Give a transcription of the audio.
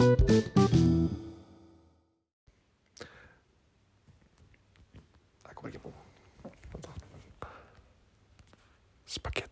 Jeg kommer ikke på Spagetti.